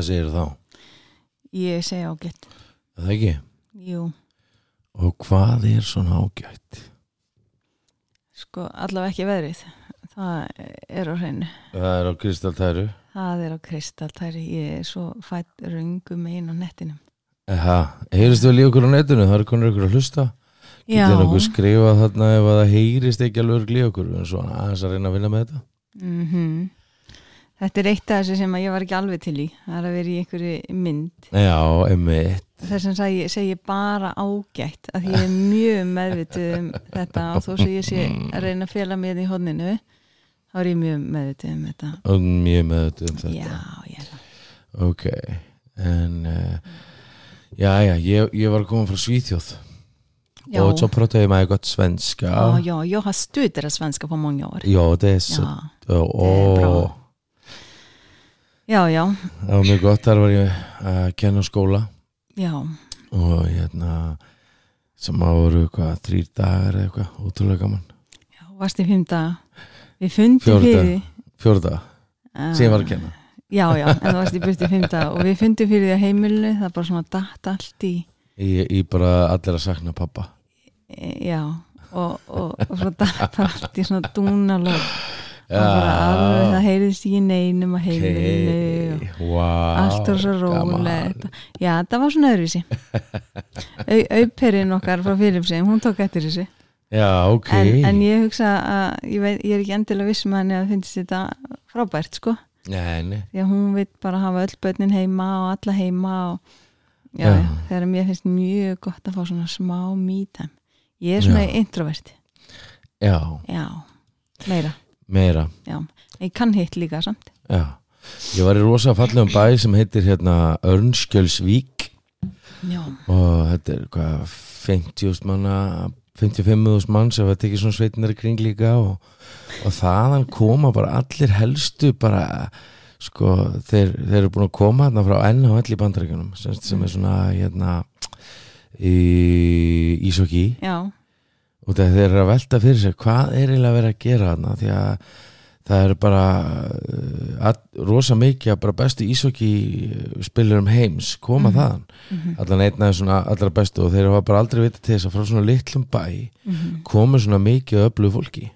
Hvað segir þá? ég segi ágætt. Er Það ekki? Jú, Og hvað er svona ágætt? sko, allavega ekki veðrið. Það er á hreinu. Það er á kristaltæru. Það er á kristaltæri Ég er svo fætt röngum einn á nettinum. Eha, heyrist við líka okkur á netinu? Það er konur ykkur að hlusta. Já, Getur okkur skrifa þarna ef að það heyrist ekki alveg líka okkur. En svona aðeins að reyna að vinna með þetta. Mm Þetta er eitt af þessu sem ég var ekki alveg til í Það er að vera í einhverju mynd. Já, emmitt Þess að segi, segi ég bara ágætt að ég er mjög meðvituð um þetta. Og þó sem ég sé að reyna að fela mig í hodninu þá er ég mjög meðvituð um þetta. Og mjög með þetta um þetta. Já, ég er það. Ok, en uh, Já, já, ég, ég var að koma frá Svíþjóð. Ja, Och så pratar jag med gott svenska ja, ja, jag har studerat svenska på många år. Ja, det är så Ja, Åh, bra. Já, já, Það var mjög gott, þar var ég að kenna skóla. Já, og hérna sem að voru eitthvað þrýr dagar eitthvað, ótrúlega gaman. Já, varst í fimm daga. Við fundum fyrir daga. fjórða, Ah, sem ég var að kenna. Já, já, en það varst í burti í fimm daga. Og við fundum fyrir því að heimilinu, það bara svona datt allt í, ég, ég bara allir að sakna pappa já, og, og, og svo datt bara allt í svona dúnalóð. Það heyrðist ekki neinum að heimilinu og wow, allt var svo rólegt. Já, það var svona öðruvísi. Au- auperinn okkar frá Filipsheim hún tók eftir þessu. Já, ok. En, en ég hugsa að ég, veit, ég er ekki endilega viss með henni að finnst þetta frábært sko. Nei, nei, því að hún veit bara hafa öll börnin heima og alla heima og já, Já. þegar mér finnst mjög gott að fá svona smá me-time ég er svona Já. introvert. Já, já, meira meira. Já. ég kann hitt líka samt. Já, ég var í rosa fallegum bæ sem heitir hérna Örnskjölsvík. Já, og þetta er hvað 50.000 manna 55.000 mann sem var tekið svona sveitinar í kring líka og, og þaðan koma bara allir helstu bara sko þeir, þeir eru búin að koma hérna frá NHL í bandaríkjunum sem, sem er svona hérna í Ísokki já, og þeir eru að velta fyrir sér hvað er eiginlega verið að gera þarna? Því að það eru bara uh, rosa mikið að bara bestu ísokki spilurum heims koma Mhm. þaðan. Mhm, allan einn af svona allra bestu og þeir hafa bara aldrei vitað til þess að frá svona litlum bæ mhm. komur svona mikið öflug fólki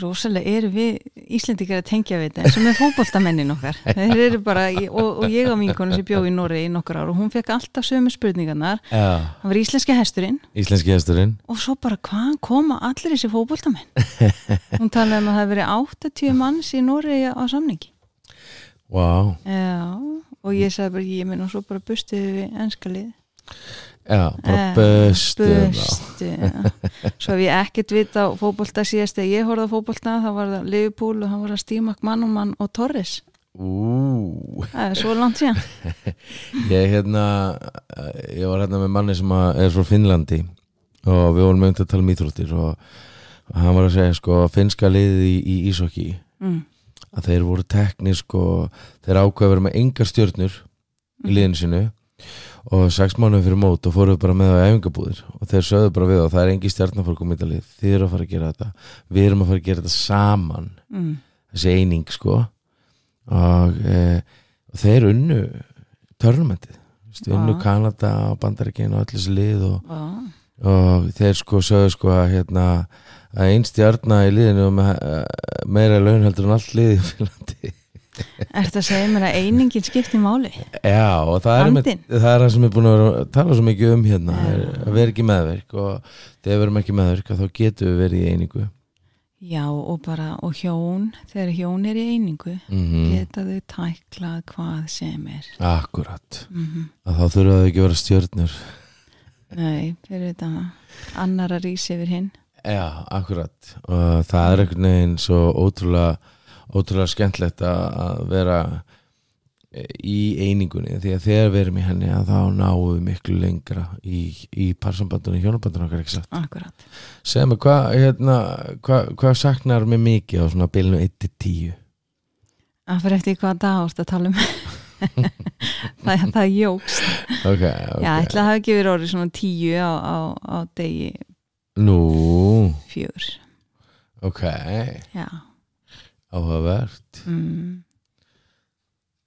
rosalega eru við Íslendingar að tengja við þetta eins og með fótboltamennin okkar. Bara, og, og ég á vinkonu sem bjó í Nóri í nokkur ár og hún fekk alltaf sömu spurningarnar, Já. hann var íslenski hesturinn. Íslenski hesturinn. Og svo bara hvaðan koma allir þessi fótboltamenn? Hún talaði um að það hefði verið 80 manns í Nóri á samningi. Wow. já, og ég sagði bara ég minn og svo bara bustuði við ennska lið Já, bara Eh, já. svo hef ég ekkert vita á fótbolta síðast þegar ég horfði á fótbolta þá var það Liverpool og það var það Stímak Mannumann og Torres. Ú, það er svo langt síðan. Ég hérna ég var hérna með manni sem að er frá Finnlandi og við vorum með að tala um íþróttir og, og hann var að segja sko finnska liðið í, í Ísokki mm. að þeir voru teknir sko þeir ákveða að vera með engar stjörnur í liðinu sinu og sex mánuðum fyrir mót og fóruðu bara með á æfingabúðir. Og þeir sögðu bara við og það er engi stjarnar fyrir komið í lið þið eru að fara að gera þetta. Við erum að fara að gera þetta saman. Mm. þessi eining sko. Og, e, og þeir unnu törnumentið unnu Já. Kanada og Bandaríkin og öll þessi lið og, Já. og þeir sko sögðu sko að hérna að einn stjarnar í liðinu með eh, meira laun heldur en allt liðið í Finnlandi Ertu að segja mér að einingin skipti máli? Já, og það er, með, það er það sem ég er búin að tala svo mikið um hérna Já. er að vera ekki meðverk og þegar við erum ekki meðverk þá getum við verið í einingu Já, og bara, og hjón, þegar hjón er í einingu, mm geta þau tæklað hvað sem er. Akkurat Mm að þá þurfa þau ekki að vera stjörnur Nei, fyrir þetta annar að rísi yfir hinn. Já, akkurat og það er einhvern veginn svo ótrúlega ótrúlega skemmtlegt að að vera í einingunni því að þegar við erum í henni að þá náum við miklu lengra í, í parsambandunni, hjónabandunni okkar ekki satt Akkurat. Segðu mig, hvað hérna, hva, hva saknar mig mikið á svona bilinu 1-10? Það fyrir eftir hvað dag ást að tala um. það, það jógst. Ok, ok Já, ætla að hafi ekki verið orðið svona tíu á, á, á degi Nú, fjör. ok Já, áhugavert. Mm.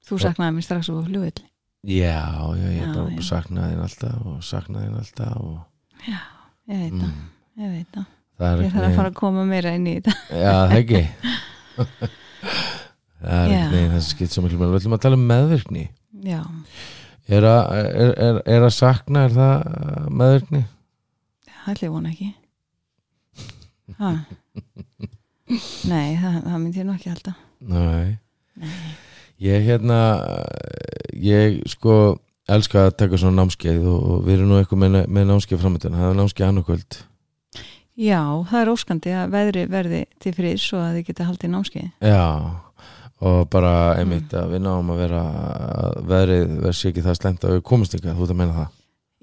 Þú saknaði mér strax úr flugvill Já, já, ég Já, já. saknaði þín alltaf og saknaði þín alltaf og Já, ég veit það, mm, ég veit það. Það Ég þarf að fara að koma meira inn í þetta. Já, það ekki. Það er neginn það sem skipt svo miklu með Við ætlum að tala um meðvirkni. Já, Er að, er, er, er að sakna, er það meðvirkni? það ætli ég vona ekki. Ha. Nei, það, það myndi ég nú ekki halda. Nei. Nei, Ég hérna ég sko elska að taka svona námskeið og, og við erum nú eitthvað með, með námskeið framöndan það er námskeið annarkvöld. Já, það er óskandi að veðri verði til frið svo að þið geta haldið námskeið. Já, og bara einmitt að við náum að vera að veðrið verð sér ekki það slemt að við komumst ekki þú ert að meina það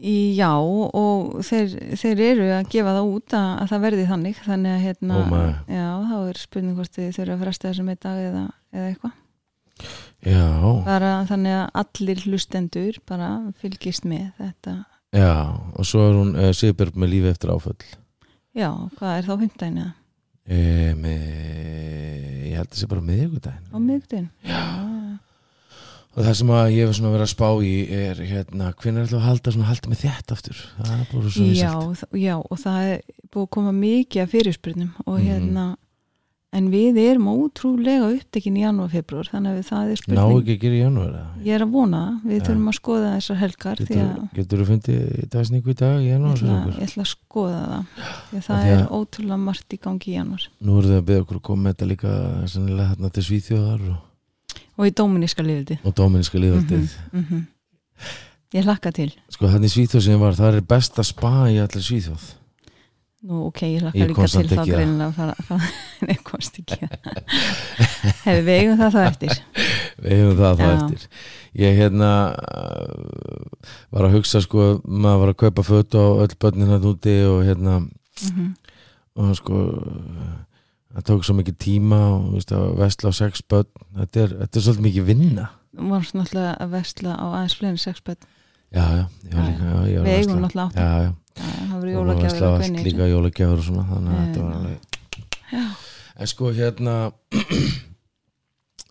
Já, og þeir, þeir eru að gefa það út að, að það verði þannig. Þannig að hérna, maður. já, þá er spurning hvort þið þurfa að fresta þessum eitt dag eða, eða eitthvað. Já, bara þannig að allir hlustendur bara fylgist með þetta. Já og svo er hún uh, Sigurbjörg með lífi eftir áföll. Já, hvað er þá fimmtæðin eða? e, með, ég held að það sé bara miðvikudaginn. Á miðgudin? Já, og það sem að ég hef svona verið að spá í er hérna, hvernig er það að halda svona halda með þétt aftur það er bara svo já, já, og það er búið að koma mikið af fyrirspurnum og Mhm. hérna en við erum ótrúlega upptekin í janúar februar þannig að það er ná spurning ekki að gera í janúar? Ég er að vona, við Já. þurfum að skoða þessar helgar getur, að getur þú fundið dagsningu í dag í ég janúar okkur? ég ætla að skoða það að það er ótrúlega margt í gangi í janúar nú eru þau að beða okkur að koma með þetta líka sennilega hérna til Svíþjóðar og, í dóminíska liðildi og Dóminíska liðaldið mm Ég hlakka til. Sko þannig Svíþjóð sem ég var, það er besta spa í allir Svíþjóð. Nú, ok, ég hlakka Ég líka til það. að fara Nei, komst ekki Hefur við eigum það þá eftir. Við hefum það það Já. eftir. Ég hérna uh, var að hugsa sko maður var að kaupa föt á öll börnin hérna úti og hérna mm og sko það tók svo mikið tíma og veist, að vesla á sex börn. Þetta er, þetta er svolítið mikið vinna. Þú varst náttúrulega að vesla á aðeins fleiri sex börn. Já, já, Já, líka já, Við eigum náttúrulega já, Það voru jólagjafir allt kveðni líka jólagjafur og svona þannig að þetta var alveg en sko hérna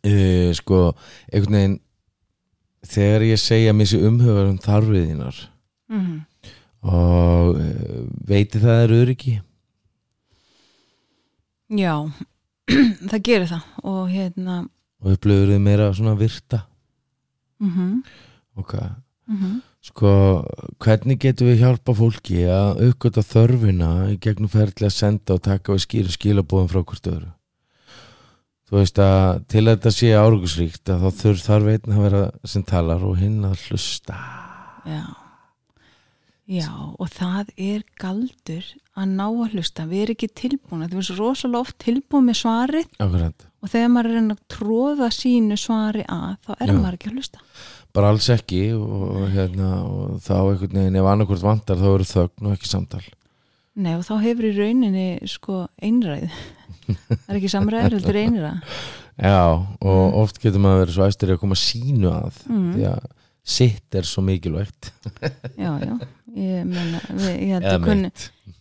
uh, sko einhvern veginn þegar ég segja mér sér umhugar um þarfið þínar mm og uh, veiti það er öryggi já það gerir það og hérna og upplifur þið meira svona virta? Mm ok, -hmm. sko hvernig getum við hjálpa fólki að uppgöta þörfina í gegnum ferli að senda og taka við skýra skilabóðum frá hvort öðru? Þú veist að til að þetta sé árugusríkt að þá þurf þarf einn að vera sem talar og hinn að hlusta. Já. Já, og það er galdur að ná að hlusta, við erum ekki tilbúin. Þú veist rosalega oft tilbúin með svarið. Akkurat, og þegar maður er að að tróða sínu svari að, þá er Já. maður ekki að hlusta. Bara alls ekki og, hérna og þá einhvern veginn ef annarkvort vantar þá eru þögn og ekki samtal. Nei, og þá hefur í rauninni sko einræð. Það er ekki samræður, heldur einræð já, og oft getur maður verið svo æstur í að koma sínu að Mm. því að sitt er svo mikilvægt. Já, já, ég meina við, ég held að kunnu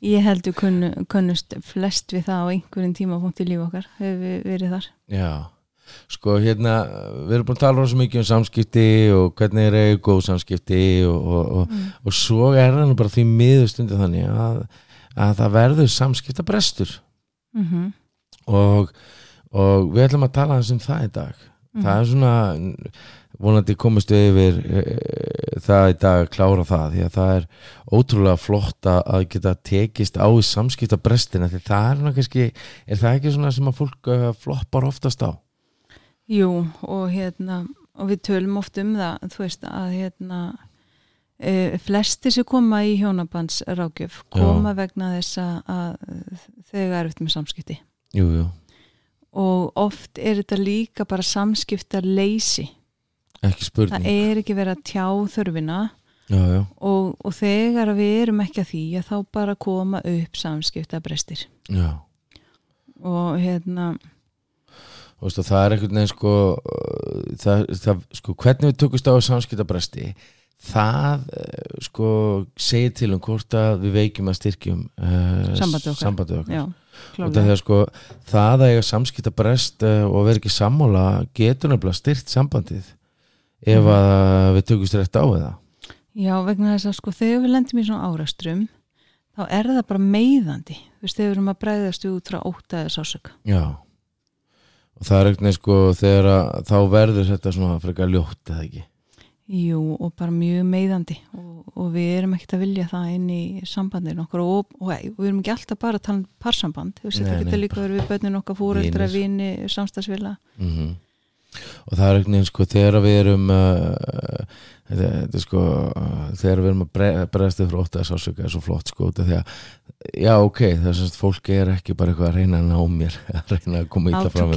ég held að kunnu, kunnust flest við það á einhverjum tímapunkt í líf okkar hefur við verið þar. Já, sko hérna við erum búin að tala rosa mikið um samskipti og hvernig er eiga góð samskipti og, og, og, mm. og svo er það bara því miður stundu þannig að, að það verður samskipta brestur Mm og, og við ætlum að tala um það í dag. Það er svona vonandi komist við yfir e, það í dag að klára það því að það er ótrúlega flott að geta tekist á í samskipta brestina því það er kannski er það ekki svona sem að fólk uh, floppar oftast á? Jú, og hérna og við tölum oft um það þú veist að hérna e, flesti sem koma í hjónabandsrákjöf koma vegna þess að- að þegar er eftir með samskipti. Jú, jú, og oft er þetta líka bara samskipta leysi það spurning. Er ekki verið að tjá þörfina. Já, já, og, og þegar við erum ekki að því að þá bara koma upp samskipta brestir já. Og hérna og það er einhvern veginn sko, uh, það, það, sko hvernig við tökumst á samskiptabresti það uh, sko segir til um hvort að við veikjum að styrkjum uh, Sambandið okkar. sambandið okkar. já, og það er sko það að eiga samskipta brest uh, og vera ekki sammála getur nefnilega styrt sambandið ef Mhm. að við tökumst rétt á það. Já, vegna þess að sko þegar við lendum í svona árastrum þá er það bara meiðandi. Þú veist, þegar við erum að bregðast út frá ótaðið sásöka já. Og það er eitthvað sko þegar að þá verður þetta svona frekar ljótt eða ekki? Jú, og bara mjög meiðandi. Og, og við erum ekkert að vilja það inn í sambandinu okkar og, og, og við erum ekki alltaf bara að tala um parsamband, þú veist, þetta getur líka verið við börnin okkar fóreldra, Vinir. vini, samstagsvila mm og það er eitthvað sko þegar við erum uh, þetta, þetta sko uh, þegar við erum að bre bregðast yfir ótt að sásöka er svo flott sko að já ok, það er semst fólk er ekki bara eitthvað að reyna að ná mér að reyna að koma to fram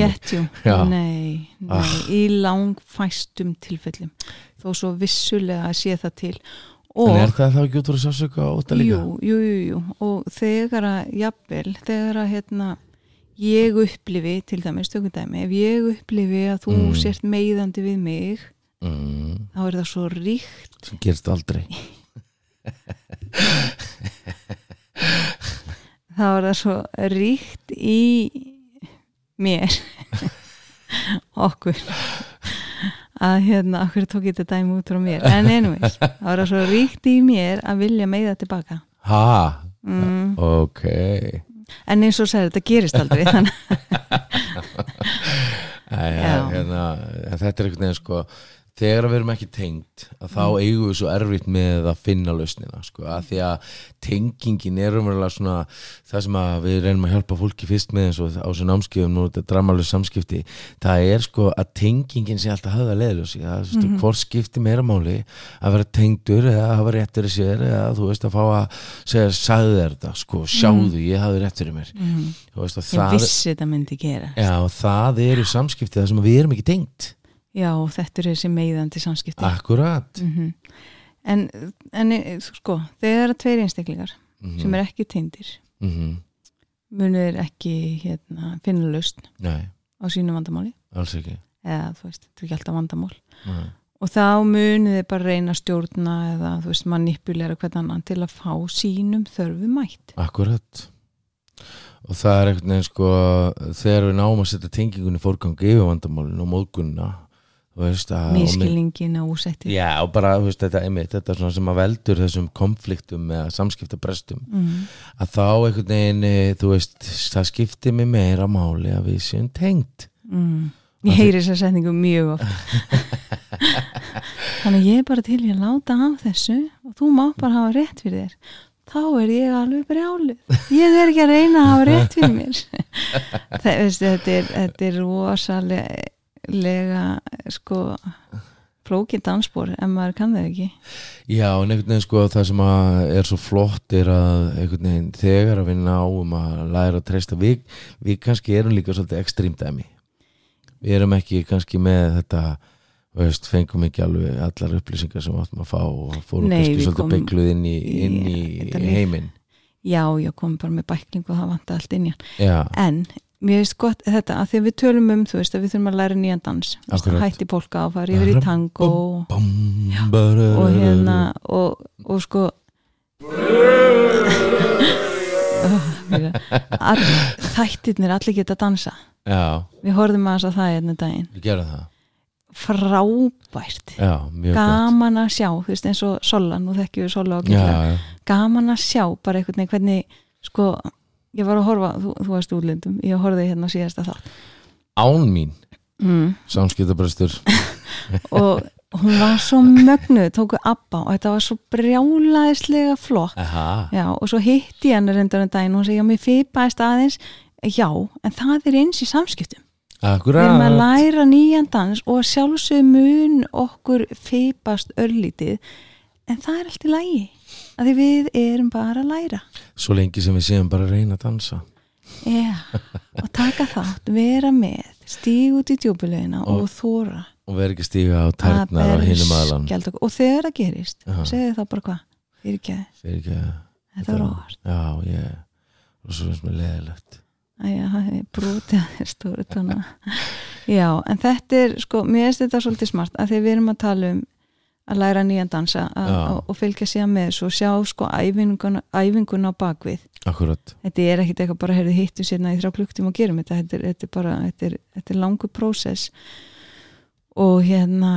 Já. Nei, nei Ah. í langfæstum tilfellum þó svo vissulega að sé það til en og er það þá ekki út frá sásöka ótt að líka? jú, jú, jú, jú og þegar að, jafnvel, þegar að hérna, ég upplifi til dæmis, tökum dæmi, ef ég upplifi að þú Mm. sért meiðandi við mig mm, þá er það svo ríkt. Sem gerst aldrei. Þá er það svo ríkt í mér okkur að hérna, okkur tók ég þetta dæmi út frá mér. En einvegs, þá er það svo ríkt í mér að vilja meiða tilbaka ha, mm. ok en eins og segir, þetta gerist aldrei þannig Já. hérna, þetta er einhvern veginn sko þegar við erum ekki tengt þá Mm. eigum við svo erfitt með að finna lausnina sko, að því að tengingin er umverulega svona það sem við reynum að hjálpa fólki fyrst með eins og á þessu námskeiðum nú þetta dramalega samskipti. Það er sko að tengingin sé alltaf höfða leðljósi það er mm Mhm. hvort skipti meira máli að vera tengdur eða að hafa rétt fyrir sér eða þú veist að fá að segja sagði þér þetta sko, sjáðu, ég hafði rétt fyrir mér. Mm. þú veist ég vissi þetta myndi gera Já, það eru samskipti það sem við erum ekki tengt já, þetta er þessi meiðandi samskipti. Akkurat. Mm en, en sko, þegar það er tveir einstaklingar mm sem er ekki teindir -hmm. munir ekki hérna, finna lausn Nei, á sínu vandamáli. Alls ekki. Eða þú veist, þetta er ekki alltaf vandamál. Nei. og þá munið þið bara reyna stjórna eða þú veist, manipulera hvern annan til að fá sínum þörfu mætt. Akkurat. Og það er veginn sko þegar við náum að setja tengingunni fórgangi yfir vandamálinu og móðgunna að og mi- miskilningin og úsætti Já, og bara veist, þetta, einmitt, þetta sem að veldur þessum konfliktum eða samskiptabrestum. Mm. að þá einhvern veginn eh, þú veist, það skiptir mig meira máli að við séum tengt Mm. ég heyri þessa setningu mjög oft. Þannig ég er bara til að láta af þessu og þú má bara hafa rétt fyrir þér. Þá er ég alveg brjálu ég er ekki að reyna að hafa rétt fyrir mér. Það, veist, þetta, er, þetta er rosalega sko flókið dansbor en maður kann það ekki. Já, en einhvern veginn sko það sem er svo flott er að einhvern veginn þegar að við náum að læra að treysta við, við kannski erum líka svolítið ekstrím dæmi. Við erum ekki kannski með þetta veist, fengum ekki alveg allar upplýsingar sem áttum að fá og fórum Nei, kannski svolítið beigluð inn í, í- inn í líf. heiminn. Já, ég kom bara með bækling og það vant allt inn í hann. En mér finnst gott þetta að því að við tölum um þú veist að við þurfum að læra nýjan dans. Veist, hætti polka og fara yfir í tango. Og hérna og, og sko all, þættirnir allir geta að dansa Já, við aðeins að það hérna daginn. Við gerum það. Frábært. Já, gaman að sjá, þú veist eins og Sola, nú þekkjum við Sola og gott Gilla gaman að sjá bara einhvern veginn hvernig sko, ég var að horfa, þú, þú varst útlindum ég horfði hérna á síðasta þátt. Án mín. Mm. samskiptabrestur. Og hún var svo mögnuð, tóku abba og þetta var svo brjálaðislega flott. Já, og svo hitti ég hann reyndar en daginn og hún segi, já, mér fipaðist aðeins. Já, en það er eins í samskiptum. Við akkurat erum að læra nýjan dans og að sjálfsög mun okkur fipast örlítið en það er allt í lægi að því við erum bara að læra. Svo lengi sem við séum bara að reyna að dansa. Já, og taka þátt, vera með stíg út í djúbulegina og, Og- þóra og verð ekki stíga á tærnar á hinum aðlan og, og þegar það gerist, segðu þá bara hvað fyrir ekki að Fyrir ekki að þetta var óvart. Já, ég og svo finnst mér leðilegt það er brútið að þér stóru tóna. Já, en þetta er sko, mér finnst þetta svolítið smart að því við erum að tala um að læra nýjan dansa og fylgja síðan með þessu og sjá sko æfingun, æfingun á bakvið akkurat. Þetta er ekkit eitthvað bara heyrðu hittu sérna í þrjá klukktíma og gerum þetta. Þetta er, þetta er bara, þetta er, þetta er langu prósess. Og hérna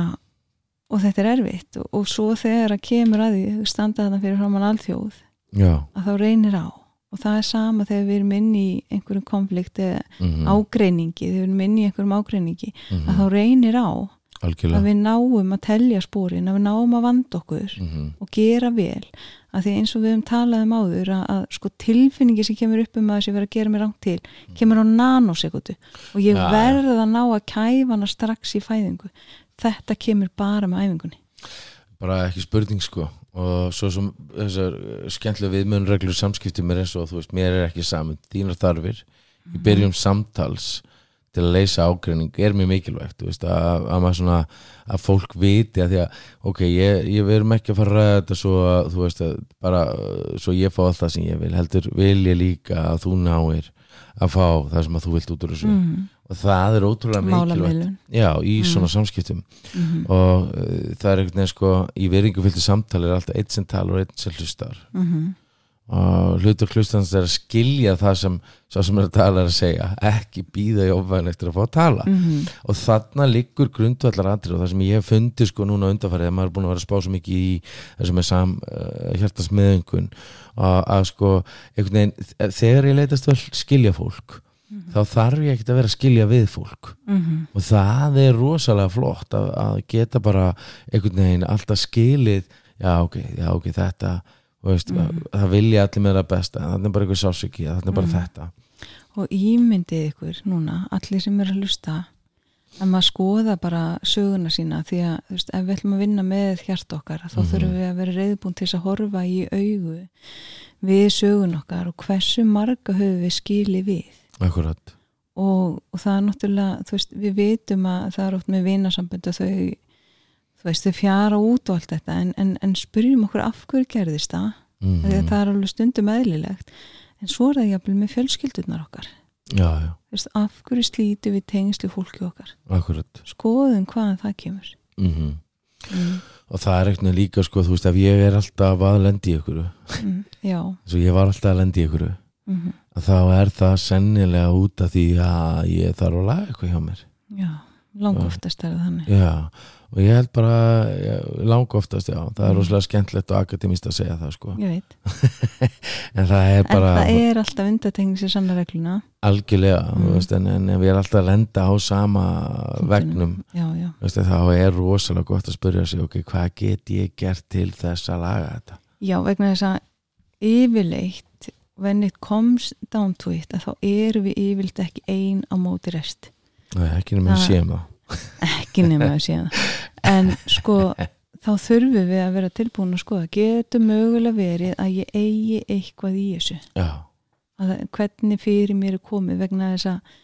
og þetta er erfitt. Og, og svo þegar að kemur að því standa þarna fyrir framann alþjóð já, að þá reynir á. Og það er sama þegar við erum inn í einhverjum konflikt eða mm ágreiningi þegar við erum inn í einhverjum ágreiningi Mhm. að þá reynir á að algjörlega við náum að telja spórin að við náum að vanda okkur mm og gera vel. Að því eins og við höfum talað um áður að, að sko tilfinningi sem kemur upp um að þessi verið að gera mér rangt til kemur á nanosekundu og ég Ja, ja. verð að ná að kæfa hana strax í fæðingu. Þetta kemur bara með æfingunni. Bara ekki spurning sko. Og svo sem þessar uh, skemmtilega viðmjönreglur samskiptum er eins og þú veist, mér er ekki saman þínar þarfir. Í byrjum samtals til að leysa ágreining er mjög mikilvægt veist, að, að maður svona að fólk viti að því að ok, ég, ég verum ekki að fara að ræða þetta svo að þú veist að bara uh, svo ég fá allt það sem ég vil heldur vil ég líka að þú náir að fá það sem að þú vilt út úr þessu. Mm. og það er ótrúlega mikilvægt. Já, í svona samskiptum. Mm. og uh, það er einhvern veginn sko í veringu fylgti samtali er alltaf eitt sem talar og einn sem hlustar. Mm og hlutur hlustans er að skilja það sem sá sem er að tala er að segja ekki býða í ofvæðin eftir að fá að tala. -hmm. og þarna liggur grundvallar atrið og það sem ég hef fundið sko núna undanfarið að maður er búin að vera að spá svo mikið í þessum er sam uh, hjartasmiðungun að, að sko veginn, þegar ég leitast vel skilja fólk þá þarf ég ekkert að vera að skilja við fólk. Mm og það er rosalega flott að, að geta bara einhvern veginn alltaf skilið já ok, já ok, þetta veist, það vilja allir með það besta þannig er bara einhver sásöki, þannig er bara þetta. Og ímyndið ykkur núna allir sem eru að hlusta að maður skoða bara söguna sína því að veist, ef við ætlum að vinna með hjart okkar þá þurfum við að vera reyðbúin til að horfa í augu við sögun okkar og hversu marga höfum við skili við. Akkurat, og, og það er náttúrulega þú veist, við vitum að það er oft með vinasambund og þau þú veist, þau fjara út og allt þetta en, en, en spyrjum okkur af hverju gerðist það? Mm mm. það er alveg stundum eðlilegt. En svo er það jafnvel með fjölskyldurnar okkar. Já, já, veist, af hverju slítu við tengslu fólki okkar? Akkurat. Skoðum hvaðan það kemur. Mm mm. og það er eitthvað líka sko, þú veist, ef ég er alltaf að lendi ykkur Mm. já. svo ég var alltaf að lendi ykkur mm að þá er það sennilega út af því að ég þarf að laga eitthvað hjá mér. Já, langa oftast er það þannig. Já, og ég held bara langa oftast, já, það er Mm. rosalega skemmtilegt og akademist að segja það sko. En það er bara en það er alltaf undatekning sér sanna regluna. Algjörlega, Mm. veist, en, en ef ég er alltaf að lenda á sama vegnum já, já, veist, þá er rosalega gott að spyrja sig ok, hvað get ég gert til þess að laga þetta? Já, vegna þess að yfirleitt when it comes down to it þá erum við yfirleitt ekki ein á móti rest. Nei, ekki nema að það ekki nema að sé það. En sko þá þurfum við að vera tilbúin að skoða. Getur mögulega verið að ég eigi eitthvað í þessu? Að hvernig fyrir mér er komið vegna þess að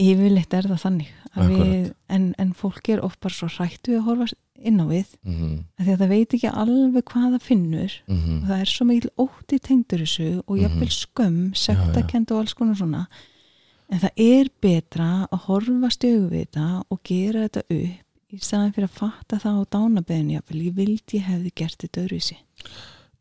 yfirleitt er það þannig að við, en, en fólk er oft bara svo hrættu að horfa inn á við. Mhm, af því að það veit ekki alveg hvað það finnur. Mhm. Og það er svo mikil ótti tengdur þessu og jafnvel skömm, sektakend og alls konar svona en það er betra að horfa stögu við þetta og gera þetta upp í staðan fyrir að fatta það á dánabeðinu jafnvel, ég vildi ég hefði gert þetta öðruvísi.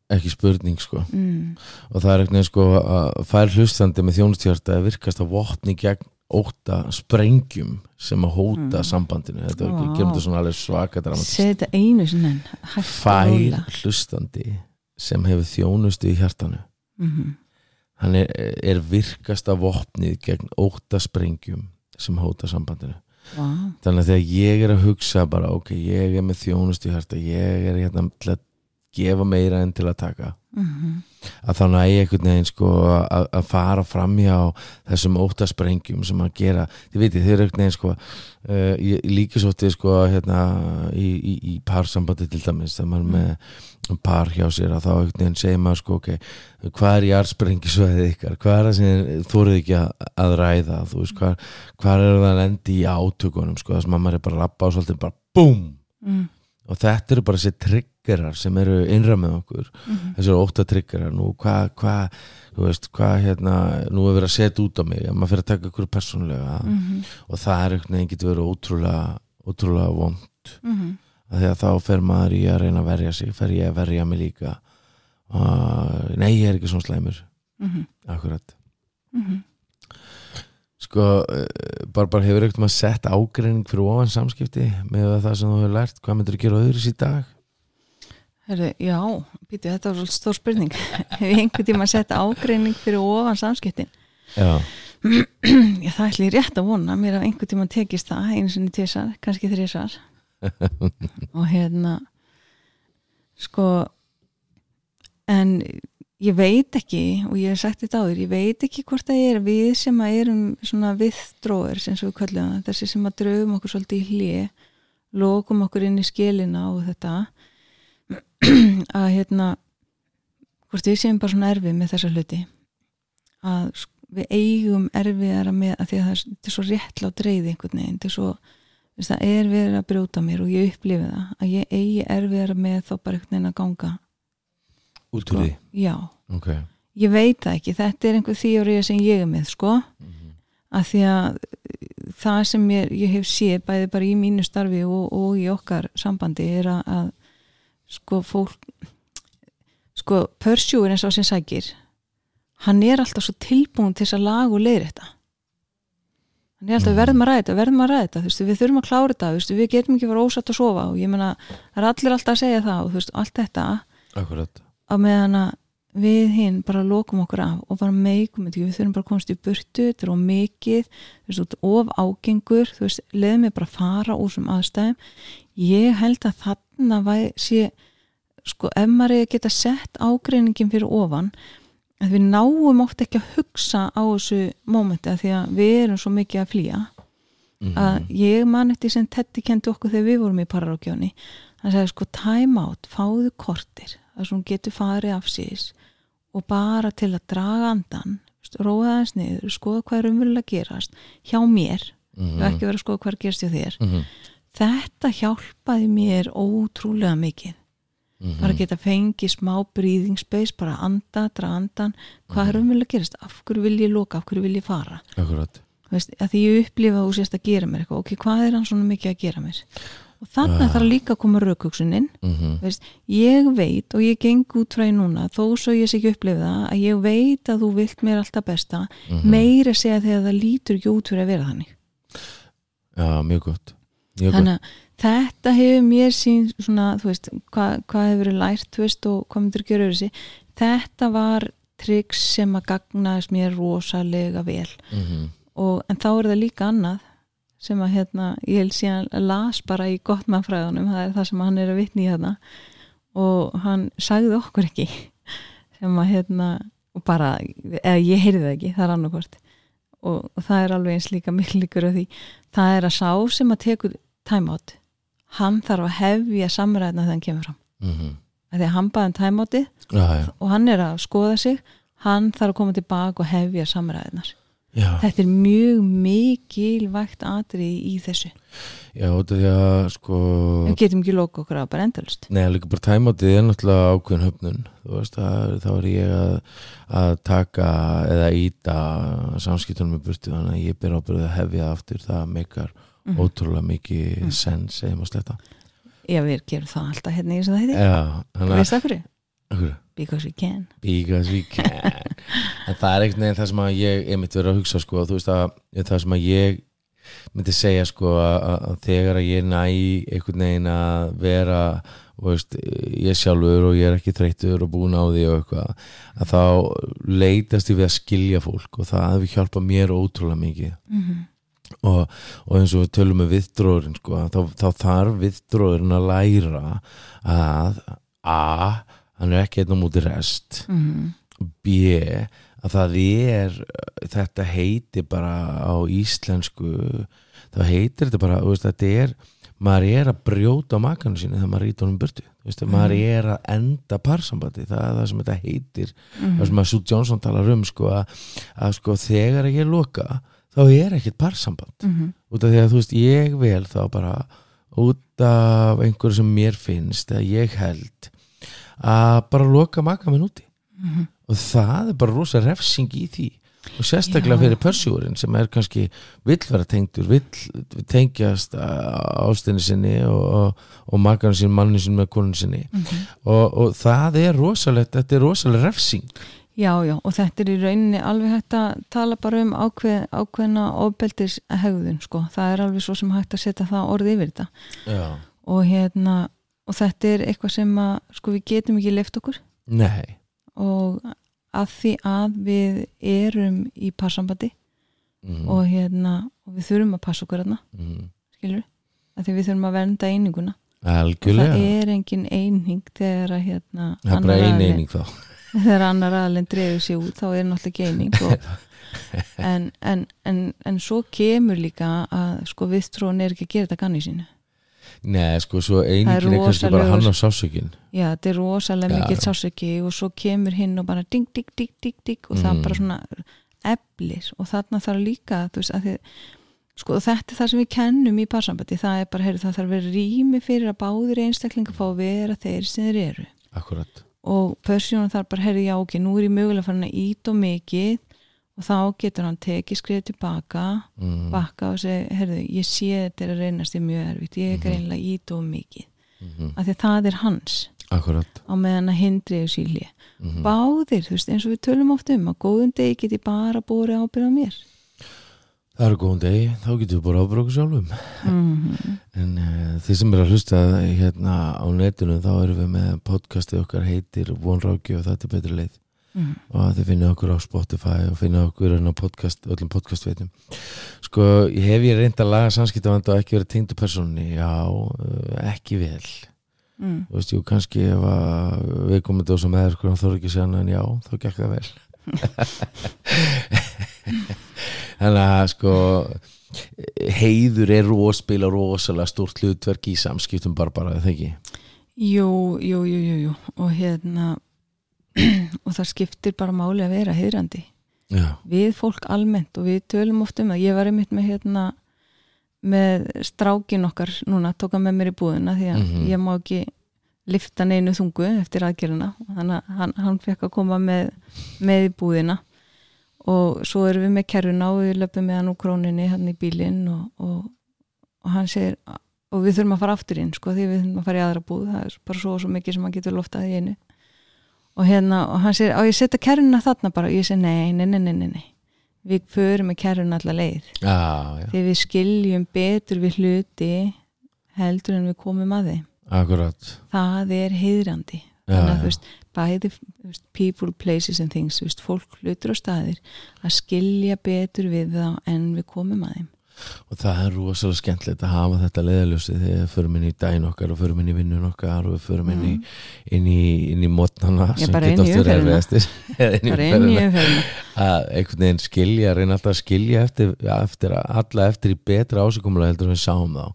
Ekki spurning sko. Mm. og það er eitthvað sko að fær hlustandi með þjónustjárta að virkast að vopni gegn óta sprengjum sem að hóta Mm. sambandinu. Þetta er ekki, gerum þetta svona alveg svaka segi þetta einu og fær hlustandi sem hefur þjónustu í hjartanu. Mhm. Hann er, er virkasta vopnið gegn óta sprengjum sem hóta sambandinu Vá. þannig að þegar ég er að hugsa bara ok, ég er með þjónustu í hjarta ég er hérna til að gefa meira en til að taka Mhm. að þá næ ég einhvern veginn sko að, fara fram hjá þessum óttasprengjum sem að gera, þið veitir, þið eru einhvern veginn sko uh, svo til sko hérna í, í, í parsambandi til dæmis, þegar maður með par hjá sér að þá einhvern veginn segir maður sko ok, hvað er jarðsprengisvæðið ykkar, hvað er það sem þóruð ekki að, að ræða, þú veist, hvað, hvað er það að lendi í átökunum sko, þess að maður er bara að lappa á svolítið bara BOOM Mm. og þetta eru bara þessi triggerar sem eru innra með okkur Mhm. þessi eru ótta triggerar nú hvað, veist, hvað hérna, nú er verið að setja út á mig að maður fyrir að taka ykkur persónulega Mhm. og það er einhvern veginn getur verið ótrúlega ótrúlega vond að því að þá fer maður í að reyna að verja sig fer ég að verja mig líka uh, nei, ég er ekki svona slæmur mhm, akkurat mhm. sko, uh, Barbara hefur ekkert maður sett ágreining fyrir ofan samskipti með það sem þú hefur lært, hvað myndir þú gera öðru í dag? Herðu, já, býtu, þetta var svolítið stór spurning. Hef ég einhvern tíma sett ágreining fyrir ofan samskiptin? Já, Já, það ætli ég rétt að vona mér að einhvern tíma tekist það einu sinni tvisar, kannski þrísar og hérna sko en ég veit ekki og ég hef sagt þetta áður, ég veit ekki hvort það er við sem að erum svona viðdróður sem við kallum það, þessi sem að draugum okkur svolítið í hlið lokum okkur inn í skilina og þetta að hérna hvort við séum bara svona erfið með þessa hluti. Að við eigum erfiðara með að því að það er, svo réttlátt dreigði einhvern veginn, þetta er svo það er verið að brjóta mér og ég upplifi það að ég eigi erfiðara með þá bara einhvern veginn að ganga. Út úr því? já, Ok, ég veit það ekki þetta er einhver þýjórið sem ég er með sko, að því að það sem ég, ég hef séð bæði bara í mínu starfi og, og í okkar sambandi er að, að sko fólk sko pörsjúin eins og sem sækir hann er alltaf svo tilbúin til þess að laga og leiðir þetta hann er alltaf Mhm. verðum að ræða þetta, verðum að ræða þetta þú veist, við þurfum að klára þetta, þú veist, við getum ekki fara ósatt að sofa og ég meina, það er allir alltaf að segja það og þú veist, allt þetta akkurat á meðan að við hinn bara lokum okkur af og bara meikum þetta ekki, við þurfum bara að komast í burtu þetta er of mikið, þú veist, of ágengur, þú veist, leðum mig bara að fara úr sem aðstæðum. Ég held að þarna væ, sé sko, ef maður er að geta sett ágreiningin fyrir ofan að við náum oft ekki að hugsa á þessu mómenti að því að við erum svo mikið að flýja. Mhm. að ég man eftir sem Teddy kendi okkur þegar við vorum í pararákjóni hann sagði sko time out, fáðu kortir. Þar sem hún getur farið af síðis og bara til að draga andan róða þess niður, skoða hvað er umverulega gerast hjá mér. Mhm. og ekki vera að skoða hvað er að gerast hjá þér. Mhm. þetta hjálpaði mér ótrúlega mikið. Mhm. bara að geta fengið smá breathing-space bara anda, draga andan hvað er umverulega að gerast, af hverju vil ég loka? Af hverju vil ég fara? Akkurat. Veist, að því ég upplifa þú sést að gera mér eitthvað. Ok, hvað er hann svona mikið að gera mér og þannig Ah. þarf líka að koma raukugsunin Mhm. veist, ég veit og ég geng út frá því núna þó svo ég sé ekki upplifa það að ég veit að þú vilt mér alltaf besta Mhm. meira segja þegar það lítur ekki út fyrir að vera þannig Já, mjög gott Mjög þannig að þetta hefur mér sín svona, þú veist, hvað, hvað hefur verið lært, þú veist, og hvað myndir gera öðru sig þetta var tryggs sem að gagnaðist mér rosalega vel Mhm. og, en þá er það líka annað sem að hérna, ég held síðan las bara í gottmannfræðunum, það er það sem hann er að vitni í hérna og hann sagði okkur ekki sem að hérna og bara, eða ég heyrði það ekki, það er annarkvort og, og það er alveg eins líka miklu líkur af því, það er að sá sem að tekur timeout hann þarf að hefja samræðina þegar hann kemur fram. Af því að hann baði um já, og hann er að skoða sig hann þarf að koma tilbaka og hefja samræðinar já, þetta er mjög mikilvægt atrið í þessu. Já, af því að sko við getum ekki loka okkur á bara endalust Nei, líka bara tæmátið er náttúrulega ákveðin höfnun. Þú veist, að, þá er ég að, að taka eða íta samskiptunum með burtu þannig að ég ber ábyrðið að hefja aftur. Það meikar Mhm. ótrúlega mikið mm. sens eða maður sletta. Já við gerum það alltaf hérna í þessu þætti. Já, þannig veist það hverju? að because we can. Because we can. En það er einhvern veginn það sem að ég einmitt verið að hugsa sko, þú veist að það sem að ég myndi segja sko að, þegar að ég næ einhvern veginn að vera veist, ég sjálfur og ég er ekki þreyttur og búin á því og eitthvað að þá leitast ég við að skilja fólk og það hefur hjálpað mér ótrúlega mikið. Mm -hmm. og, og eins og við tölum með viðdróðurinn sko, þá, þá þarf viðdróðurinn að læra að a, hann er ekki einn á múti rest. B að það er þetta heiti bara á íslensku þá heitir þetta bara veist, þetta er, maður er að brjóta á makanu sínu þegar maður rýtur honum burtu. Veist, maður er að enda parsambandi það er það sem þetta heitir. Það sem að Sue Johnson talar um sko, að, að sko, þegar ég loka þá er ekkert parsamband. Út af því að þú veist, ég vel þá bara út af einhverju sem mér finnst eða ég held að bara loka maka minn úti og það er bara rosa refsing í því og sérstaklega Já. fyrir pörsjúrin sem er kannski vill vera tengdur vill tengjast ástinni sinni og, og, makarinn sinni, mannin sinni með konun sinni Mhm. og, og það er rosalegt þetta er rosalega refsing Já, já, og þetta er í rauninni alveg hægt að tala bara um ákveð, ákveðna ofbeldis hegðun, sko. Það er alveg svo sem hægt að setja það orði yfir þetta. já, Og hérna, og þetta er eitthvað sem að, sko, við getum ekki lift okkur. Nei. Og að því að við erum í passambandi mm. og hérna, og við þurfum að passa okkur hérna, mm. skilur að því við þurfum að vernda eininguna. Og algjörlega það er engin eining þegar að hérna það er bara ein eining þá. Þegar annar aðalinn dreifur sér út þá er náttúrulega ekki eining og, en, en, en, en svo kemur líka að sko viðtrón er ekki að gera þetta ganni sínu nei sko svo einingin Það er, kannski bara hann á sásökin já þetta er rosalega já. sásöki og svo kemur hinn og bara ding, ding, ding, ding, ding og það Mm. bara svona eflir og þarna þarf líka veist þið sko þetta er það sem við kennum í parsambandi það er bara, heyrðu, það þarf vera rými fyrir að báðir einstaklinga fá að vera þeir sem þeir eru akkurat og persónan þarf bara, herri, já, ok, nú er ég mögulega farin að ít og mikið og þá getur hann tekið skrið tilbaka mm. bakka og segja, herri, ég sé þetta er að reynast þér mjög erfitt, ég er Mhm. greinlega ít og mikið, mm af því að það er hans. Akkurat. Á meðan að hindri og síli. Mm. báðir, þú veist, eins og við tölum oft um að góðum degi get ég bara búið ábyrð á mér. Það eru góðan degi, þá getum við bara ábyrða okkur sjálfum. Mm En uh, þið sem er að hlusta hérna á netinu þá erum við með podcastið okkar heitir Vonráki og þetta er betri leið -hmm. og þið finnið okkur á Spotify og finnið okkur hérna á podcast, öllum podcastveitum. Sko, hef ég reynd að laga samskiptavanda og ekki verið tengdu persónni já, uh, ekki vel. Mm. þú veist, jú, kannski ef að við komum þetta sem eða sko, þá er ekki sér en já, þá gekk það vel. Þannig að sko heiður er og spila rosalega stórt hlutverk í samskiptum bara bara, það ekki? Jú, jú, jú, jú, jú. Og hérna og það skiptir bara máli að vera heiðrandi. Já, við fólk almennt og við tölum oft um það. Ég var einmitt með hérna með strákin okkar núna tók hann með mér í búðina því að Mhm. ég má ekki lifta neinu þungu eftir aðgerðina. Þannig að hann, hann fekk að koma með, með í búðina. Og svo erum við með kerfuna og við löpum með hann úr króninni hann í bílinn og, og, og hann segir og við þurfum að fara aftur inn sko því við þurfum að fara í aðra búð. Það er bara svo og svo mikið sem hann getur loftað í einu og hérna og hann segir á ég setja kerfuna þarna bara? Og ég segi nei, nei, nei, nei, nei, við förum með kerfuna alla leið. Já, já, því við skiljum betur við hluti heldur en við komum að þeim. Akkurat. Það er heiðrandi. Já, þannig að þú veist, bæði veist, people, places and things, þú veist, fólk hlutur og staðir að skilja betur við þá en við komum að þeim og það er rosalega skemmtilegt að hafa þetta leiðaljósi þegar við förum inn í dæn okkar og förum inn í vinnun okkar og við förum inn í, inn í, inn í mótnana sem geta inn í oft verið umferðina. erfiðastir bara inn í umferðina. Að einhvern veginn skilja, reyna alltaf að skilja eftir, eftir alla eftir í betra ásökumlega heldur en við sáum þá.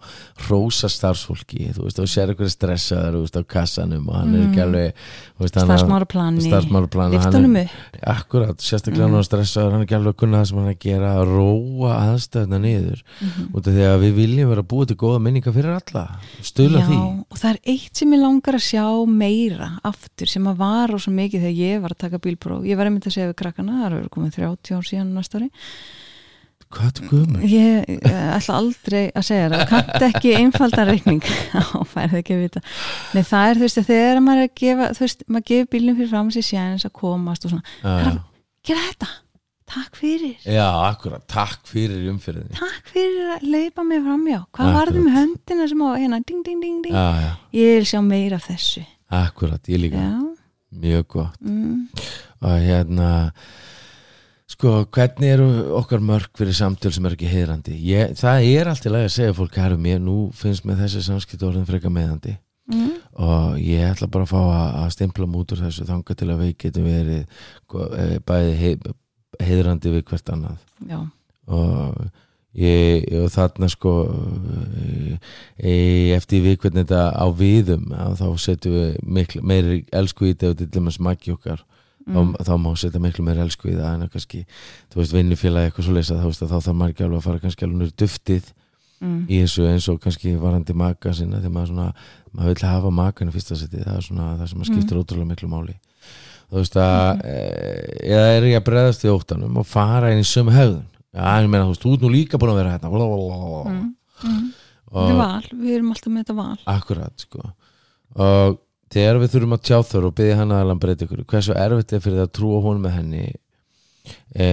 Rósa starfsfólki, þú veist, og sér eitthvað stressaður, þú veist, á kassanum og hann er ekki Mm. alveg, þú veist, hann starfsmáraplani, starfsmálaplani, hann er, akkurat, sérstaklega hann er stressaður, hann er ekki alveg að kunna það sem hann er að gera, að róa aðstöðna niður, Mhm. út af því að við viljum vera búið til góða minninga fyrir alla stuðla Já, því, og það er eitt sem ég langar að sjá meira aftur sem að var og svo mikið þegar ég var að taka bílpróf. Ég var einmitt að segja við krakkana, það eru komið 30 ár síðan næsta ári. Hvað er gömur? ég ætla aldrei að segja það. Kannt ekki einfaldan reikning? Á færið ekki að vita. Nei, það er þú veist þegar maður er að gefa þú veist, maður gefur bílnum fyrir fram sér sjæns að komast og svona, Já, gera þetta. Takk fyrir, já, akkurat, takk fyrir umfyrirni takk fyrir að leipa mig framjá, hvað Akkurat. varði með höndina sem á hérna, ding, ding, ding, ding? Já, já, ég vil sjá meira af þessu. Akkurat, ég líka. Já, mjög gott. Mm. og hérna sko, hvernig eru okkar mörg fyrir samtöl sem er ekki heiðrandi? Ég, það er allt í lagi að segja fólk herru mér, nú finnst með þessi samskipt orðin freka meðandi Mm. og ég ætla bara að fá að, stimpla út úr þessu þanga til að við getum verið sko, eh, bæði hei, heiðrandi við hvert annað. Já, og ég, og þarna sko e, eftir við hvernig þetta á viðum þá setjum við meiri elsku í þetta og til dæmis maki okkar mm. þá, þá má setja miklu meiri elsku í það en að kannski, þú veist, vinnufélagi eitthvað svo leysa þá, veist, að þá þarf ekki alveg að fara kannski alveg nýr duftið Mm. í þessu eins og kannski varandi maka sinna þegar maður svona, maður vil hafa makanu fyrsta seti það er svona það sem maður skiptir ótrúlega miklu máli. Þú veist að e, eða er ég að breðast í óttanum og fara inn í sömu hefðun já, ég meina, þú veist, þú ert nú líka búin að vera hérna. Mm, mm. þetta er val, við erum alltaf með þetta val. Akkurat, sko. Og þegar við þurfum að tjá þar og byggja hann að hann breyta ykkur hversu erfitt er fyrir það að trúa hún með henni e,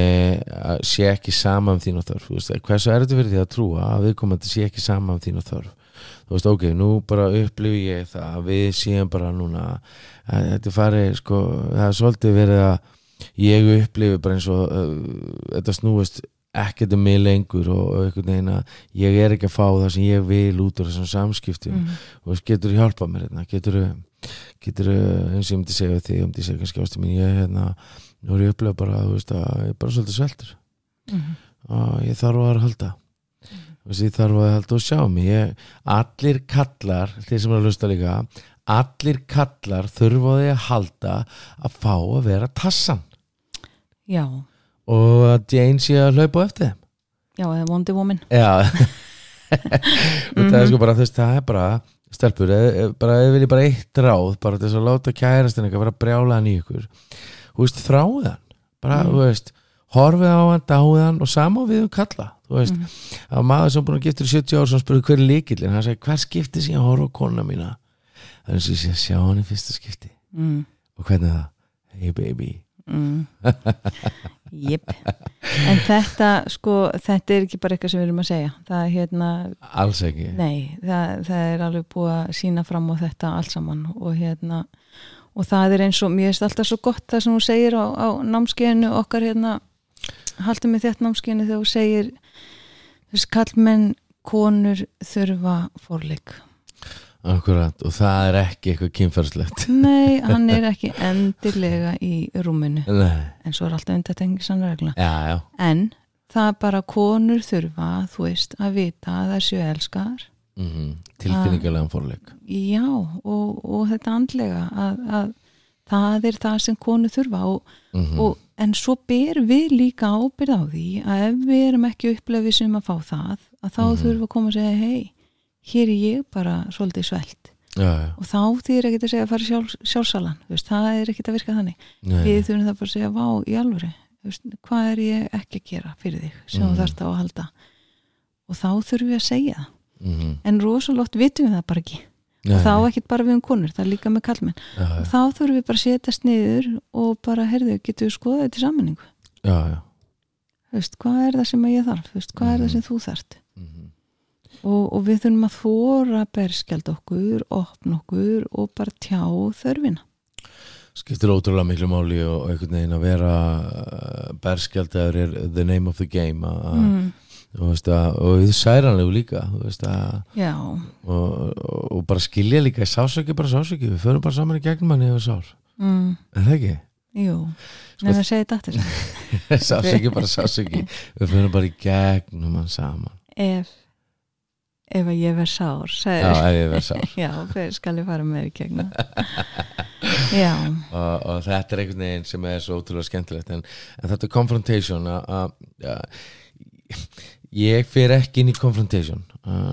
að sé ekki sama um þín og þörf hversu erfitt er fyrir því að trúa að viðkomandi sé ekki sama um þín og þörf? Þú veist, ok, nú bara upplifi ég það að við séum bara núna að þetta farið, sko það er svolítið verið að ég upplifi bara eins og uh, þetta snúist ekkert um mig lengur og, einhvern veginn að ég er ekki að fá það sem ég vil út úr þessum samskiptum. Mm. og getur hjálpað mér hérna? Getur getur eins og ég myndi segja þig, ég myndi segja kannski ástu mín ég hérna, nú er ég upplega bara veist að ég er bara svolítið sveltur. Mm. og ég þarf að halda. Þú veist, ég þarf að halda og sjá mig. Ég, allir kallar, þeir sem er að lusta líka allir kallar þurfa á því að halda að fá að vera tassan. Já, og að Jane sé að hlaupa eftir þeim. Já, eða Wonder Woman. Já. Og það er sko bara þess það er bara stelpur, eð, bara eða vilji bara eitt ráð bara þess að láta kærastin eitthvað vera brjálaðan í ykkur þú veist, þráðan bara, Mm. þú veist, horfið á hann, dáið hann og sama á við um kalla. Þú veist, það var maður sem búin að gifta í 70 ár sem spurði hver er líkillin, hann sagði hver skipti sem ég horfa á konuna mína? Það er eins og ég sé að sjá hann í fyrsta skipti. Mm. og hvernig er það, hey baby Jep. En þetta, sko, þetta er ekki bara eitthvað sem við erum að segja. Það er hérna, alls ekki. Nei það, það er alveg búið að sína fram á þetta allt saman og hérna og það er eins og, mér finnst alltaf svo gott það sem hún segir á, á námskeiðinu okkar hérna, haldum við þetta námskeiðinu þegar hún segir þess kallmenn konur þurfa fórleik Akkurat, og það er ekki eitthvað kynferðslegt Nei, hann er ekki endilega í rúminu. Nei, en svo er alltaf undatengisann regla já, já. En það er bara konur þurfa þú veist að vita að það séu elskar mm tilfinningarlegan fórleik já og, og þetta andlega að, að það er það sem konur þurfa og, mm og, en svo ber við líka ábyrð á því að ef við erum ekki upplefið sem að fá það að þá Mhm. þurfum við að koma að segja hei, hér er ég bara svolítið svelt. Já, já, og þá þýr ekki að segja að fara sjálf, sjálfsalan veist, það er ekki að virka þannig. Nei, við þurfum það bara að segja, vá, í alvöru veist, hvað er ég ekki að gera fyrir þig sem Mhm. þú þarft á að halda? Og þá þurfum við að segja mm en rosalótt vitum við það bara ekki. Nei, og þá nei, ekkit bara við um konur, það er líka með kallmenn já, og þá þurfum við bara að setjast niður og bara, herðu, getum við skoðað þetta í sammenningu já, já. Þú veist, hvað er það sem ég þarf, hvað er það Mhm. sem þú þarft? Mm og, og við þurfum að þóra berskjald okkur, opna okkur og bara tjá þörfina skiptir ótrúlega miklu máli og einhvern veginn að vera uh, berskjaldar er the name of the game a, mm. veist að, og þið særanlegu líka að og, og, og bara skilja líka sásöki bara sásöki, við förum bara saman í gegnum hann yfir sár, mm. er það ekki? jú Sko- nefnir að segja þetta aftur sásöki bara sásöki við förum bara í gegnum hann saman ef ef að ég verð sár já, sagði ef ég verð sár. Já, hver skal ég fara með í gegnum? Já, og, og þetta er einhvern veginn sem er svo ótrúlega skemmtilegt en, en þetta er confrontation að- að að- ég fer ekki inn í confrontation.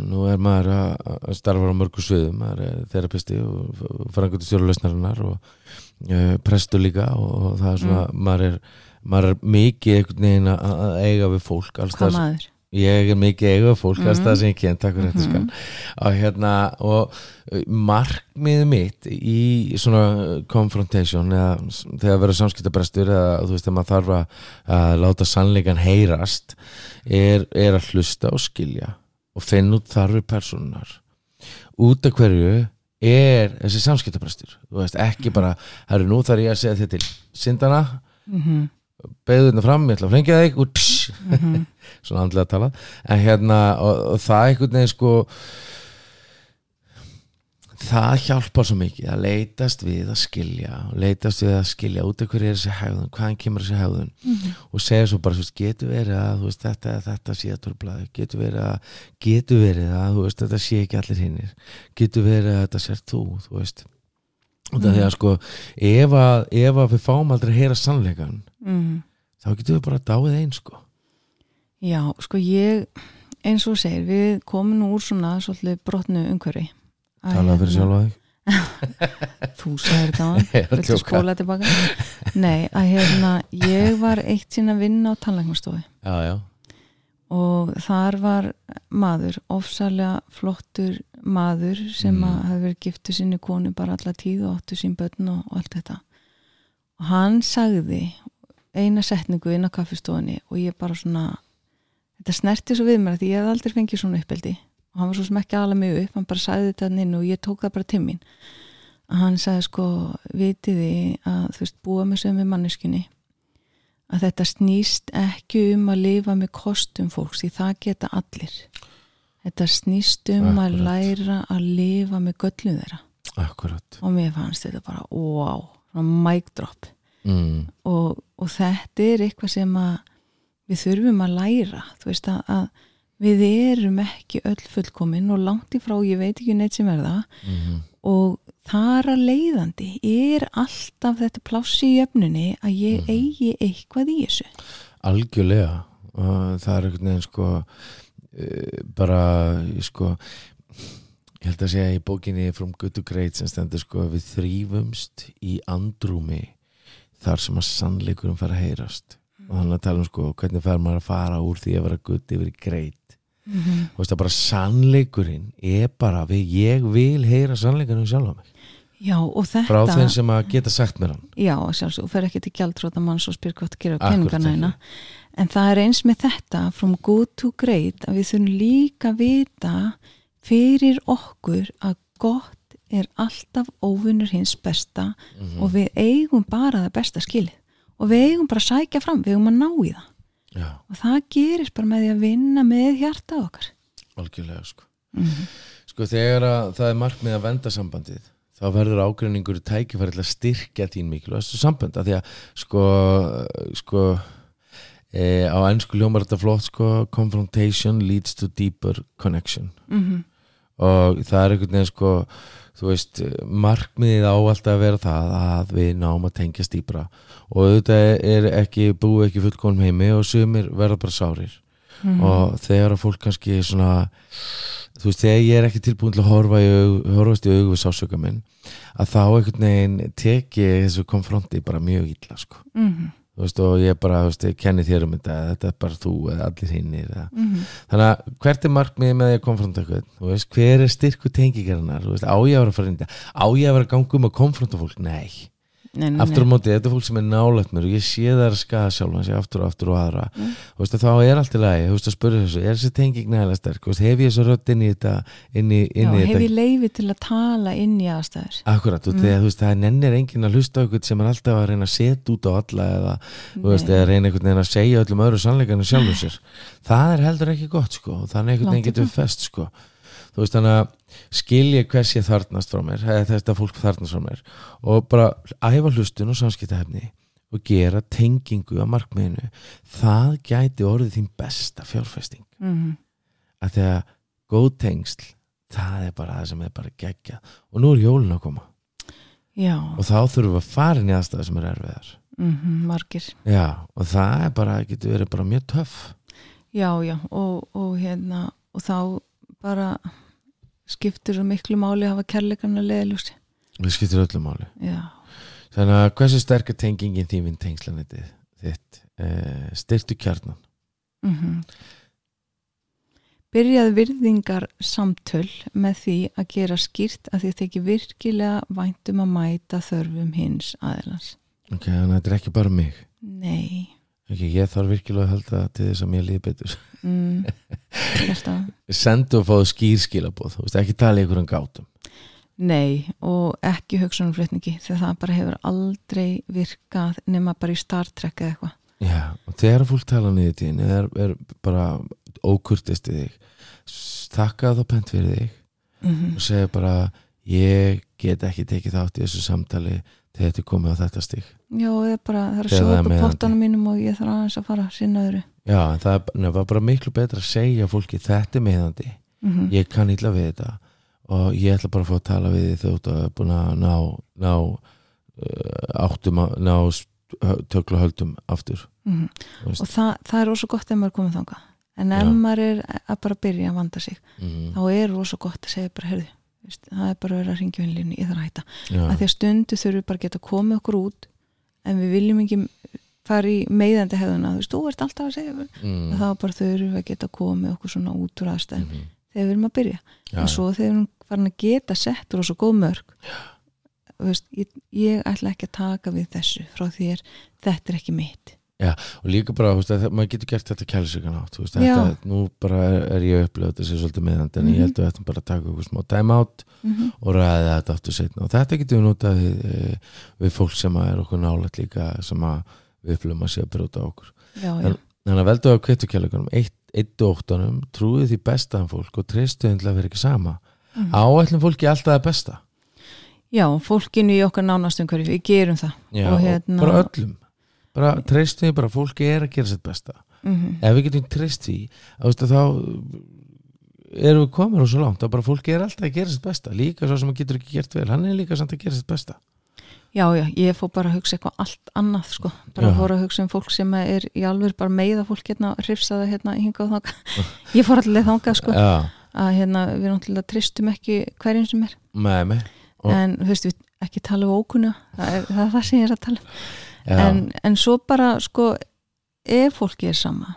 Nú er maður að, starfa á mörgu sviðum maður er þerapisti og frangutur stjórnlausnarinnar og uh, prestur líka og, það er svona maður, er, maður er mikið einhvern veginn að, eiga við fólk hvað maður ég er mikið eiga við fólk alls Mhm. það sem ég kent, takk fyrir þetta skal og hérna og uh, markmið mitt í svona confrontation eða þegar verður samskiptabrestur eða þú veist að maður þarf að, að láta sannleikan heyrast er, er að hlusta og skilja og finna út þarfir personar út af hverju er þessi samskiptabrestur þú veist ekki bara, herru nú þarf ég að segja þið til syndana, mm -hmm. beðu þetta fram, ég ætla að frengja þig og tss, Mhm. Svona andlega að tala en hérna, og, og það einhvern veginn sko það hjálpar svo mikið að leitast við að skilja leitast við að skilja út af hverju er þessi hegðun hvaðan kemur þessi hegðun Mhm. og segja svo bara, veist, getur verið að veist, þetta, þetta sé að törflaði getur verið að, getur verið að veist, þetta sé ekki allir hinnir getur verið að þetta sér þú, þú veist og það Mhm. er að sko ef að, ef að við fáum aldrei að heyra sannleikan Mm. þá getur við bara dáið einn sko já, sko ég eins og segir, við komum nú úr svona svolítið brotnu umhverfi. Að talaðu fyrir hérna- sjálfa þig. Þú sagðir þetta á hann skóla tilbaka nei, að hérna, ég var eitt sín að vinna á já, og þar var maður, ofsalega flottur maður sem Mm. að hafi verið giftu sinni konu bara alla tíð og áttu sín börn og, og allt þetta. Og hann sagði eina setningu inn á kaffistofunni og ég bara svona þetta snerti svo við mér að því ég hef aldrei fengið svona uppeldi. Og hann var svo sem ekki alveg mig upp hann bara sagði þetta inn og ég tók það bara til mín. Að hann sagði sko vitiði að þú veist búa með sömu manneskunni að þetta snýst ekki um að lifa með kostum fólks því það geta allir. Þetta snýst um að Akkurat. læra að lifa með göllum þeirra. Akkurat. Og mér fannst þetta bara wow, mic drop. Mm. og, og þetta er eitthvað sem að við þurfum að læra þú veist að, að við erum ekki öll fullkomin og langt í frá ég veit ekki neitt sem er það Mm. og þar að leiðandi er alltaf þetta plássi í jöfnunni að ég Mhm. eigi eitthvað í þessu algjörlega það er einhvern veginn sko uh, bara sko ég held að segja í bókinni From Good to Great sem stendur sko við þrýfumst í andrúmi þar sem að sannleikurum fara að heyrast og þannig að tala um sko hvernig fer maður að fara úr því að vera good yfir í great mm -hmm. þú veist að bara sannleikurinn er bara við, ég vil heyra sannleikurinn sjálf mig. Já og þetta frá þeim sem að geta sagt mér hann. Já, sjálfsög, og fer ekki til gjaldróta manns og spyr hvað að gera á hérna en það er eins með þetta from good to great að við þurfum líka vita fyrir okkur að gott er alltaf óvinnur hins besta Mhm. og við eigum bara það besta skilið og við eigum bara að sækja fram, við eigum að ná í það. Já, og það gerist bara með því að vinna með hjarta okkar. Algjörlega sko. Mm Sko þegar að það er markmið að venda sambandið þá verður ágreiningur tækifæri til að styrkja þín mikilvægastu sambönd. Af því að sko, sko e, á ennsku ljómar þetta flott sko confrontation leads to deeper connection. -hmm. og það er einhvern veginn sko þú veist, markmiðið á alltaf að vera það að við náum að tengja stýpra og auðvitað er ekki búið ekki fullkonum heimi og sumir verða bara sárir Mhm. og þegar að fólk kannski svona þú veist, þegar ég er ekki tilbúin til að horfa í aug, horfast í augu við sásöka minn að þá einhvern veginn teki þessu konfronti bara mjög illa sko. Mm þú veist, og ég bara, þú veist, ég kenni þér um þetta þetta er bara þú eða allir hinnir eða. -hmm. þannig að hvert er markmiðið með að konfronta eitthvað, þú veist, hver er styrku tengingarinnar, þú veist, á ég að vera að fara inn á ég að vera að ganga um að konfronta fólk nei, nei, nei, aftur á móti, þetta er fólk sem er nálægt mér og ég sé það að skaða sjálfan sig aftur og aftur og aðra. Mm. veist, þá er allt í lagi, þú veist, að spyrja þessu er þessi tenging nægilega sterk, veist, hef ég þessu rödd inn í þetta, inn í, inn Já, í hef þetta ég leifi til að tala inn í aðstæður? Akkurat, Mm. þegar þú veist, það nennir enginn að hlusta eitthvað sem er alltaf að reyna að setja út á alla eða, þú veist, eða reyna einhvern veginn að segja öllum öðru sannleikarnir sjálfum þú veist, þannig að skilja hvers ég þarnast frá mér, þetta fólk þarnast frá mér. Og bara æfa hlustun og samskiptahefni og gera tengingu að markmiðinu. Það gæti orðið þín besta fjárfesting. Mhm. að því að góð tengsl það er bara það sem er bara geggja og nú er jólun að koma. Já, og þá þurfum við að fara inn í aðstæða sem er erfiðar. Mm margir. Já, og það er bara, getur verið bara mjög töff. Já, já, og, og hérna og þá bara skiptir svo miklu máli að hafa kærleikarna leðiljósi við skiptir öllu máli. Já, þannig að hversu sterk er tengingin þín við tengslanetið þitt? Eh, styrtu kjarnan mm Byrjað virðingar samtöl með því að gera skýrt að því þykir virkilega væntum að mæta þörfum hins aðeins. ok, þannig að þetta er ekki bara mig. Nei, ok, ég þarf virkilega að halda til þess að mér líði betur mm, sendu og fáðu skýrskilabóð ekki tala í einhverjum gátum. Nei og ekki hugsunumflutningi því það bara hefur aldrei virkað nema bara í Star Trek eða eitthvað. já, og þegar fólk tala niður tíðin er, er bara ókurtist í þig þakka þá pent fyrir þig Mm og segja bara ég get ekki tekið þátt í þessu samtali þegar þetta er komið á þetta stík Já, eða bara það er að sjóða er upp á pottanum mínum og ég þarf aðeins að fara sinna öðru. já, en það er nefnir, var bara miklu betra að segja fólki þetta er meðandi, Mm ég kann illa við þetta og ég ætla bara að fá að tala við þið þótt að búin að ná, ná uh, áttum að ná tökla höldum aftur -hmm. þú veist. Og það, það er ósvo gott ef maður er komið þangað. En ef Já. maður er að bara byrja að vanda sig, mm. þá er ósvo gott að segja bara, heyrðu, Veist, það er bara að vera að ringja vinnlínu ég þarf að hætta. Já, að því að stundu þurfum við bara að geta komið okkur út en við viljum ekki fara í meðandi hefðuna, þú veist, þú ert alltaf að segja mm, þá bara þurfum við að geta komið okkur svona út úr aðstæðum mhm, þegar við erum að byrja. Já, en svo þegar við erum farin að geta settur og svo góð mörg veist, ég, ég ætla ekki að taka við þessu frá þér, þetta er ekki mitt og líka bara, þú veist, að það- maður getur gert þetta kælisvíkan átt, þú veist, Já. þetta nú bara er, er ég að upplifa þetta sér svolítið meðand en ég Mhm. held að við ættum bara að taka okkur smá time out mm -hmm. og ræða þetta aftur setna og þetta getur við notað við, eh, við fólk sem að er okkur nálægt líka sem að við upplifum að sé að brjóta á okkur já, já, En- þannig að veldu á kveitukjæleikunum 1 og 8 trúið því bestaðan fólk og treystuðin til að vera ekki sama Mhm. áætlum fólki alltaf það besta já, fólkinu í okkar nánastum hverju, við gerum það Já, Og hérna- bara öllum bara treystuði bara fólki er að gera sitt besta. Mm ef við getum treyst því veistu, þá erum við komin og svo langt. Að bara fólki er alltaf að gera sitt besta. Líka svo sem hann getur ekki gert vel hann er líka samt að gera sitt besta. Já, já, ég fór bara að hugsa eitthvað allt annað sko, bara Já. fór að hugsa um fólk sem er í alveg bara meiða fólk hérna, hrifsaða hérna, hingað og þangað. Ég fór allir þangað sko. Já, að hérna, við náttúrulega tristum ekki hverjum sem er. Með mig Og- en þú veist, við ekki tala um ókunna. Það er það, er það sem ég er að tala um en, en svo bara sko ef fólki er sama.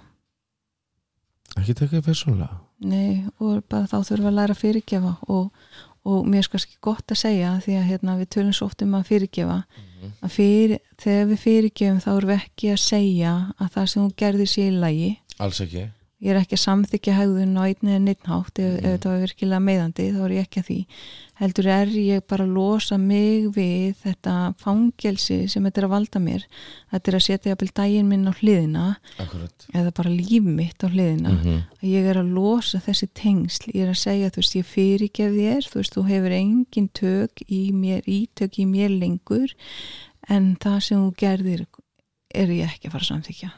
Ekki taka því persónulega. Nei, og bara þá þurfum við að læra að fyrirgefa. Og, og mér er sko ekki gott að segja því að hérna, við tölum svo oft um að fyrirgefa að fyrir, þegar við fyrirgefum þá erum við ekki að segja að það sem þú gerðir sér í lagi. Alls ekki ég er ekki að samþykja hegðun á einni eða neitt hátt ef, Mhm. ef þetta var virkilega meðandi þá er ég ekki að því. Heldur er ég bara að losa mig við þetta fangelsi sem þetta er að valda mér. Þetta er að setja jafnvel daginn minn á hliðina akkurat. eða bara líf mitt á hliðina. Mm -hmm. ég er að losa þessi tengsl. Ég er að segja, þú veist, ég fyrirgef þér þú veist, þú hefur engin tök í mér ítök í mér lengur en það sem þú gerðir er ég ekki að fara að samþykja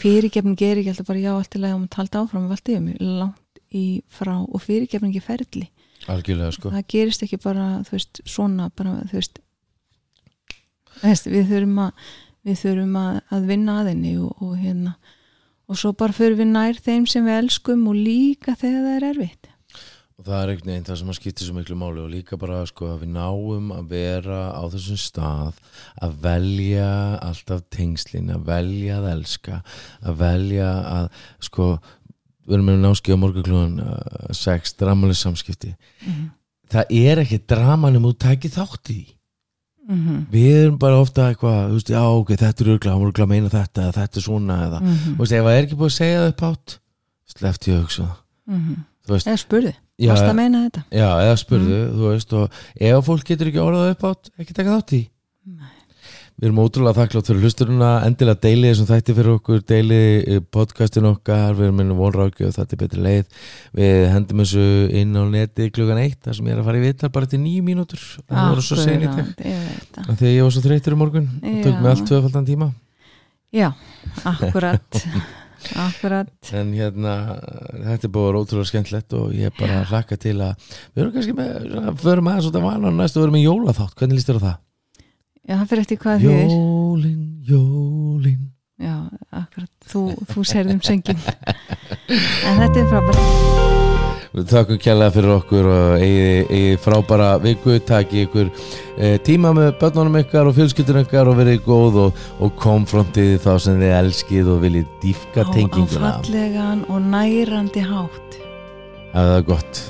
fyrirgefning er ekki alltaf bara já, allt í lagi um að talda áfram við allt yfir mig, langt í frá og fyrirgefning er ferli. Algjörlega sko. Það gerist ekki bara, þú veist, svona bara, þú veist, við þurfum að við þurfum að, að vinna að henni og, og hérna. Og svo bara fyrir við nær þeim sem við elskum og líka þegar það er erfitt og það er einhvern veginn það sem að skiptir svo miklu máli og líka bara sko að við náum að vera á þessum stað að velja alltaf tengslin að velja að elska að velja að sko við erum með náski á morgunklúan uh, sex, dramaleg samskipti mm það er ekki dramanum þú takið þátt í því. -hmm. við erum bara ofta eitthvað þú veist, já ok, þetta er örgla, hann voru að meina þetta eða þetta er svona eða, Mm þú veist, ef það er ekki búið að segja það upp átt slefti ég að hugsa það. þú veist, eða spurði, varst að meina þetta? Já, eða spurðu, þú veist og ef fólk getur ekki orðað upp átt ekki taka þátt í. Nei. Við erum ótrúlega þakklátt fyrir hlusturuna endilega deili þessum þætti fyrir okkur deili eh, podcastin okkar við erum minna vonrákjöf, þetta er betri leið. Við hendum þessu inn á neti klukkan eitt þar sem ég er að fara í vitar bara til nýju mínútur. En það voru svo sen í dag. Akkurat, ég var svo þreytur í morgun það tók Já. mig allt tvöfaldan tíma. Já, akkurat akkurat. En hérna, þetta er vera ótrúlega skemmtlegt og ég er bara að hlakka til að við erum kannski með, förum aðeins út af vanan næstu og við erum með jólaþátt, hvernig líst þér á það? já, það fyrir eftir hvað þið er Jólin, jólin. Já, akkurat, þú, þú serðum söngin En þetta er frábært Við þakkum kjærlega fyrir okkur og eigi, frábæra viku, taki ykkur e, tíma með börnunum ykkar og fjölskyldur ykkar og verið góð og, og konfrontið þá sem þið elskið og viljið dýfka á, á tenginguna. fallegan og nærandi hátt. Það er gott